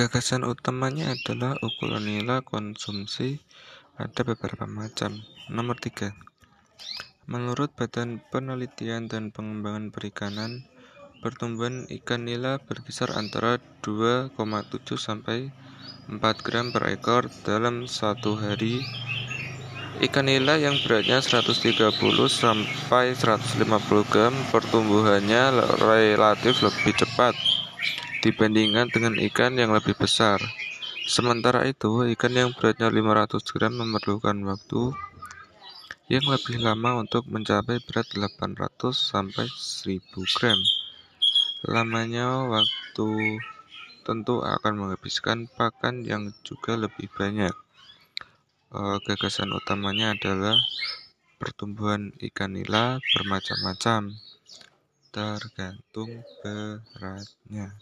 Gagasan utamanya adalah ukuran nilai konsumsi ada beberapa macam. Nomor tiga, menurut Badan Penelitian dan Pengembangan Perikanan, pertumbuhan ikan nila berkisar antara 2,7 sampai 4 gram per ekor dalam satu hari. Ikan nila yang beratnya 130 sampai 150 gram pertumbuhannya relatif lebih cepat dibandingkan dengan ikan yang lebih besar. Sementara itu, ikan yang beratnya 500 gram memerlukan waktu yang lebih lama untuk mencapai berat 800 sampai 1000 gram. Lamanya waktu tentu akan menghabiskan pakan yang juga lebih banyak. E, gagasan utamanya adalah pertumbuhan ikan nila bermacam-macam, tergantung beratnya.